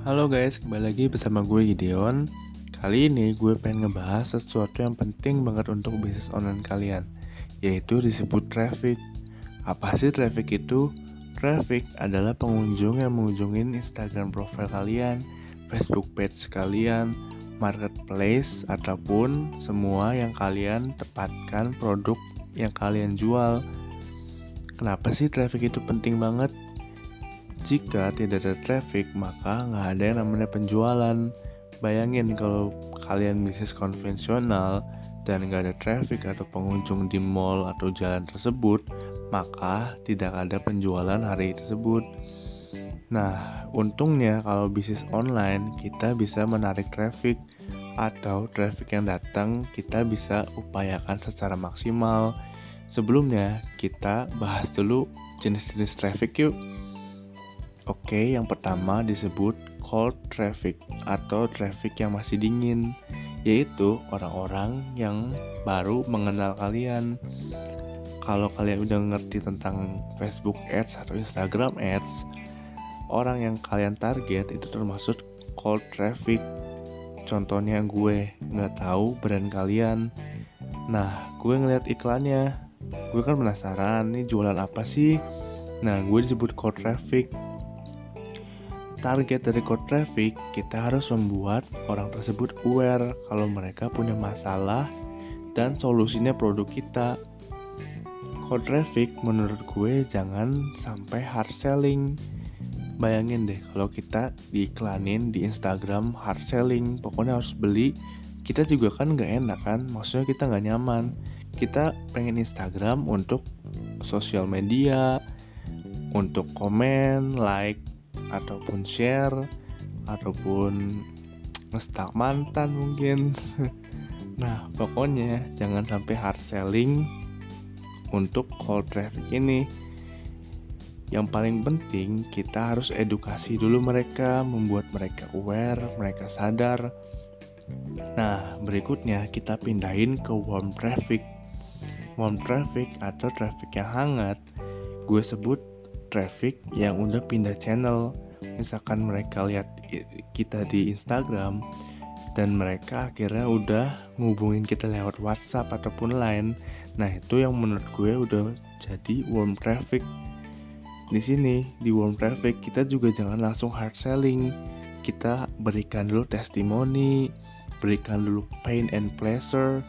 Halo guys, kembali lagi bersama gue Gideon Kali ini gue pengen ngebahas sesuatu yang penting banget untuk bisnis online kalian Yaitu disebut traffic Apa sih traffic itu? Traffic adalah pengunjung yang mengunjungin Instagram profile kalian Facebook page kalian Marketplace Ataupun semua yang kalian tepatkan produk yang kalian jual Kenapa sih traffic itu penting banget? Jika tidak ada traffic, maka nggak ada yang namanya penjualan. Bayangin kalau kalian bisnis konvensional dan nggak ada traffic atau pengunjung di mall atau jalan tersebut, maka tidak ada penjualan hari tersebut. Nah, untungnya kalau bisnis online kita bisa menarik traffic atau traffic yang datang kita bisa upayakan secara maksimal. Sebelumnya, kita bahas dulu jenis-jenis traffic yuk. Oke, yang pertama disebut cold traffic atau traffic yang masih dingin, yaitu orang-orang yang baru mengenal kalian. Kalau kalian udah ngerti tentang Facebook Ads atau Instagram Ads, orang yang kalian target itu termasuk cold traffic. Contohnya gue nggak tahu brand kalian. Nah, gue ngeliat iklannya, gue kan penasaran nih jualan apa sih. Nah, gue disebut cold traffic target dari code traffic, kita harus membuat orang tersebut aware kalau mereka punya masalah dan solusinya produk kita. Code traffic menurut gue jangan sampai hard selling. Bayangin deh kalau kita diiklanin di Instagram hard selling, pokoknya harus beli. Kita juga kan nggak enak kan, maksudnya kita nggak nyaman. Kita pengen Instagram untuk sosial media, untuk komen, like, ataupun share ataupun ngestak mantan mungkin. Nah pokoknya jangan sampai hard selling untuk cold traffic ini. Yang paling penting kita harus edukasi dulu mereka membuat mereka aware mereka sadar. Nah berikutnya kita pindahin ke warm traffic. Warm traffic atau traffic yang hangat gue sebut traffic yang udah pindah channel. Misalkan mereka lihat kita di Instagram dan mereka akhirnya udah ngubungin kita lewat WhatsApp ataupun lain nah itu yang menurut gue udah jadi warm traffic. Di sini di warm traffic kita juga jangan langsung hard selling. Kita berikan dulu testimoni berikan dulu pain and pleasure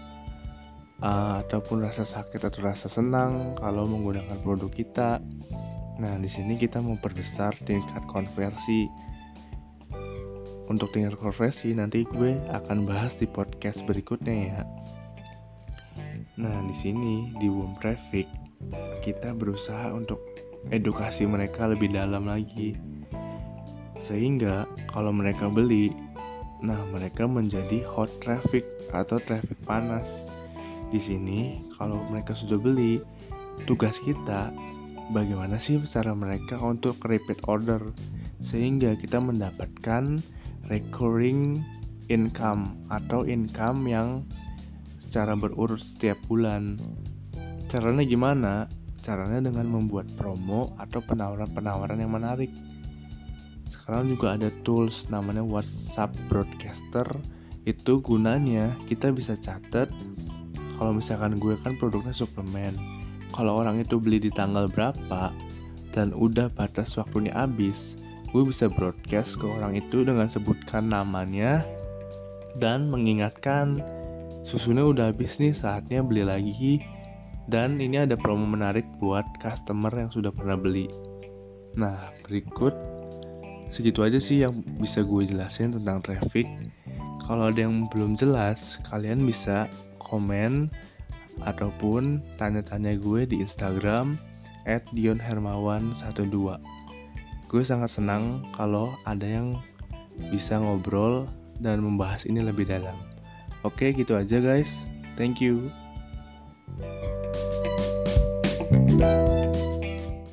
uh, ataupun rasa sakit atau rasa senang kalau menggunakan produk kita Nah, di sini kita memperbesar tingkat konversi. Untuk tingkat konversi nanti gue akan bahas di podcast berikutnya ya. Nah, di sini di Boom Traffic kita berusaha untuk edukasi mereka lebih dalam lagi. Sehingga kalau mereka beli, nah mereka menjadi hot traffic atau traffic panas. Di sini kalau mereka sudah beli, tugas kita bagaimana sih cara mereka untuk repeat order sehingga kita mendapatkan recurring income atau income yang secara berurut setiap bulan. Caranya gimana? Caranya dengan membuat promo atau penawaran-penawaran yang menarik. Sekarang juga ada tools namanya WhatsApp Broadcaster. Itu gunanya kita bisa catat kalau misalkan gue kan produknya suplemen kalau orang itu beli di tanggal berapa dan udah batas waktunya habis, gue bisa broadcast ke orang itu dengan sebutkan namanya dan mengingatkan susunya udah habis nih saatnya beli lagi dan ini ada promo menarik buat customer yang sudah pernah beli. Nah, berikut segitu aja sih yang bisa gue jelasin tentang traffic. Kalau ada yang belum jelas, kalian bisa komen ataupun tanya-tanya gue di Instagram at dionhermawan12 Gue sangat senang kalau ada yang bisa ngobrol dan membahas ini lebih dalam. Oke, gitu aja guys. Thank you. thank you